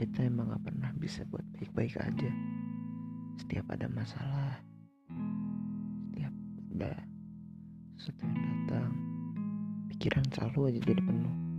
kita emang gak pernah bisa buat baik-baik aja. Setiap ada masalah setiap ada sesuatu yang datang pikiran selalu aja jadi penuh.